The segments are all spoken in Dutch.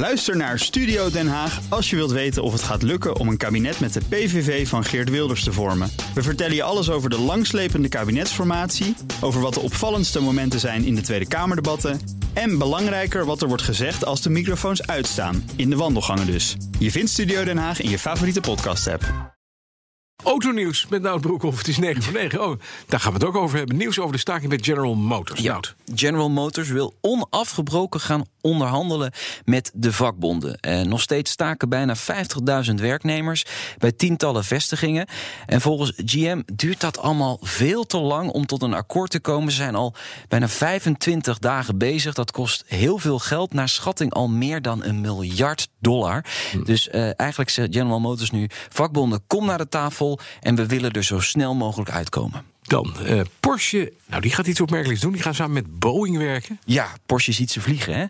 Luister naar Studio Den Haag als je wilt weten of het gaat lukken om een kabinet met de PVV van Geert Wilders te vormen. We vertellen je alles over de langslepende kabinetsformatie, over wat de opvallendste momenten zijn in de Tweede Kamerdebatten en belangrijker wat er wordt gezegd als de microfoons uitstaan, in de wandelgangen dus. Je vindt Studio Den Haag in je favoriete podcast-app. Autonieuws met Nout Broekhoff. Het is 9 voor 9. Oh, daar gaan we het ook over hebben. Nieuws over de staking bij General Motors. Ja, Nout. General Motors wil onafgebroken gaan onderhandelen met de vakbonden. En nog steeds staken bijna 50.000 werknemers bij tientallen vestigingen. En volgens GM duurt dat allemaal veel te lang om tot een akkoord te komen. Ze zijn al bijna 25 dagen bezig. Dat kost heel veel geld, naar schatting al meer dan een miljard dollar. Dus eh, eigenlijk zegt General Motors nu: vakbonden, kom naar de tafel en we willen er zo snel mogelijk uitkomen. Dan eh, Porsche. Nou, die gaat iets opmerkelijks doen. Die gaan samen met Boeing werken. Ja, Porsche ziet ze vliegen, hè?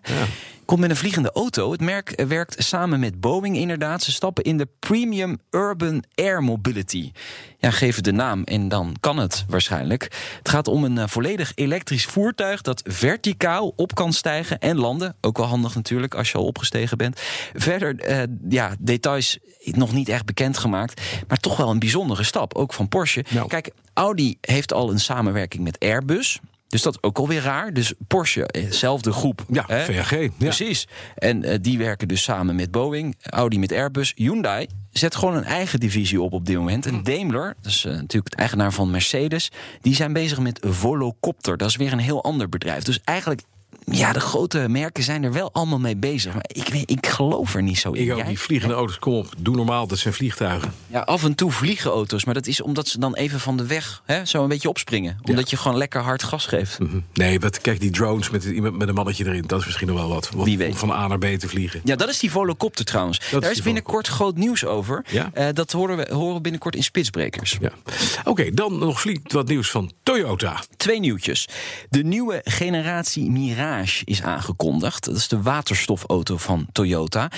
Komt met een vliegende auto. Het merk werkt samen met Boeing inderdaad. Ze stappen in de Premium Urban Air Mobility. Ja, geef het de naam en dan kan het waarschijnlijk. Het gaat om een eh, volledig elektrisch voertuig... dat verticaal op kan stijgen en landen. Ook wel handig natuurlijk als je al opgestegen bent. Verder, eh, ja, details nog niet echt bekendgemaakt... maar toch wel een bijzondere stap, ook van Porsche. Nou. Kijk, Audi heeft al een samenwerking met Airbus... Dus dat is ook alweer raar. Dus Porsche, eh, zelfde groep. Ja, hè? VAG. Ja. Precies. En eh, die werken dus samen met Boeing, Audi met Airbus. Hyundai zet gewoon een eigen divisie op op dit moment. Hm. En Daimler, dat is eh, natuurlijk het eigenaar van Mercedes... die zijn bezig met Volocopter. Dat is weer een heel ander bedrijf. Dus eigenlijk... Ja, de grote merken zijn er wel allemaal mee bezig. Maar ik, ik geloof er niet zo in. Ik ook, Jij? die vliegende auto's, kom op, doe normaal, dat zijn vliegtuigen. Ja, af en toe vliegen auto's. Maar dat is omdat ze dan even van de weg hè, zo een beetje opspringen. Omdat je gewoon lekker hard gas geeft. Hm. Nee, wat, kijk, die drones met, iemand met een mannetje erin, dat is misschien nog wel wat. Om Wie weet. van A naar B te vliegen. Ja, dat is die Volocopter trouwens. Daar is binnenkort groot nieuws over. Ja? Eh, dat horen we, horen we binnenkort in Spitsbrekers. Ja. Oké, dan nog flink wat nieuws van Toyota. Twee nieuwtjes. De nieuwe generatie Is aangekondigd. Dat is de waterstofauto van Toyota.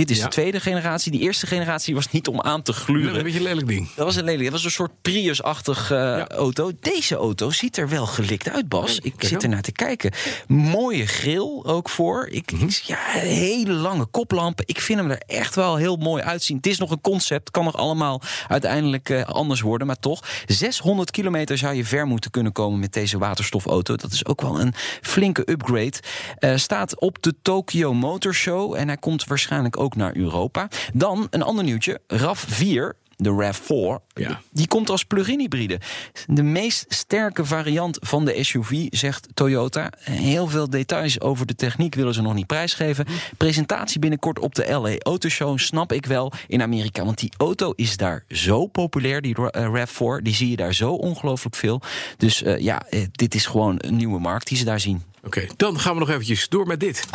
Dit is Ja. de tweede generatie. Die eerste generatie was niet om aan te Dat is gluren. een beetje een lelijk ding. Dat was een lelijk. Dat was een soort Prius-achtig eh, auto. Deze auto ziet er wel gelikt uit, Bas. Ik zit er naar te kijken. Mooie grill ook voor. Ik, Mhm. ik- ja, hele lange koplampen. Ik vind hem er echt wel heel mooi uitzien. Het is nog een concept. Kan nog allemaal uiteindelijk eh, anders worden. Maar toch, 600 kilometer zou je ver moeten kunnen komen met deze waterstofauto. Dat is ook wel een flinke upgrade. Eh, staat op de Tokyo Motor Show. En hij komt waarschijnlijk ook naar Europa. Dan een ander nieuwtje. RAV4 de RAV4, Ja. die komt als plug-in hybride. De meest sterke variant van de SUV, zegt Toyota. Heel veel details over de techniek willen ze nog niet prijsgeven. Presentatie binnenkort op de LA Auto Show, snap ik wel, in Amerika. Want die auto is daar zo populair, die Ra- eh, RAV4. Die zie je daar zo ongelooflijk veel. Dus eh, ja, eh, dit is gewoon een nieuwe markt die ze daar zien. Oké, dan gaan we nog eventjes door met dit.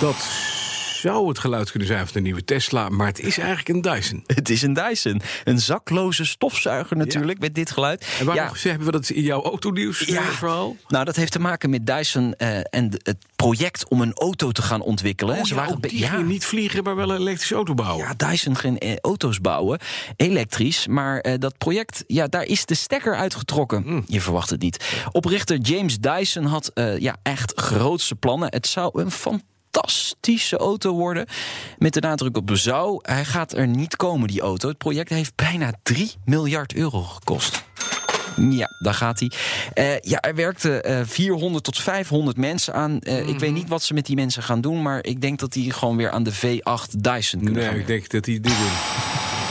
Dat zou het geluid kunnen zijn van de nieuwe Tesla, maar het is eigenlijk een Dyson. Het is een Dyson. Een zakloze stofzuiger natuurlijk, met dit geluid. En waarom hebben we dat in jouw autonieuws Ja. eh, verhaal? Nou, dat heeft te maken met Dyson eh, en het project om een auto te gaan ontwikkelen. Oh, Ze ja, waren die ja. niet vliegen, maar wel een elektrische auto bouwen. Ja, Dyson ging eh, auto's bouwen, elektrisch. Maar dat project, ja, daar is de stekker uitgetrokken. Hmm. Je verwacht het niet. Oprichter James Dyson had ja, echt grootse plannen. Het zou een fantastische auto worden. Met de nadruk op zou. Hij gaat er niet komen, die auto. Het project heeft bijna 3 miljard euro gekost. Ja, daar gaat hij. Eh, ja, er werkten eh 400 tot 500 mensen aan. Eh, Ik weet niet wat ze met die mensen gaan doen, maar ik denk dat die gewoon weer aan de V8 Dyson kunnen Nee, gaan. ik denk dat die dit doen.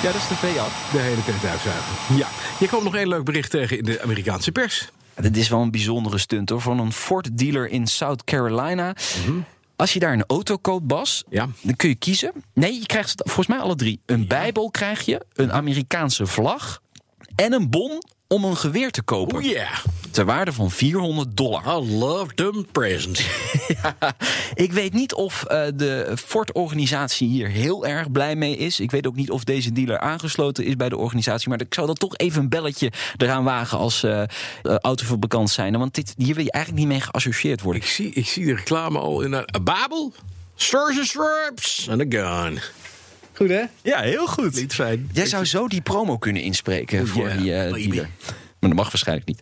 Ja, dat is de V8. De hele tijd uitzuigen. Ja. Je kwam nog één leuk bericht tegen in de Amerikaanse pers. Dit is wel een bijzondere stunt hoor. Van een Ford dealer in South Carolina. Als je daar een auto koopt, Bas, Ja. dan kun je kiezen. Nee, je krijgt volgens mij alle drie. Een Bijbel krijg je, een Amerikaanse vlag en een bon om een geweer te kopen. Oh yeah. Ter waarde van 400 dollar. I love them presents. Ja, ik weet niet of eh, de Ford-organisatie hier heel erg blij mee is. Ik weet ook niet of deze dealer aangesloten is bij de organisatie. Maar ik zou dan toch even een belletje eraan wagen als eh, eh, autofabrikant zijn. Want dit, hier wil je eigenlijk niet mee geassocieerd worden. ik, zie, ik zie de reclame al in een Babel. Stars and strips and a gun. Goed hè? Ja, heel goed. Niet fijn. Jij zou zo die promo kunnen inspreken voor yeah, die eh, baby. dealer. Maar dat mag waarschijnlijk niet.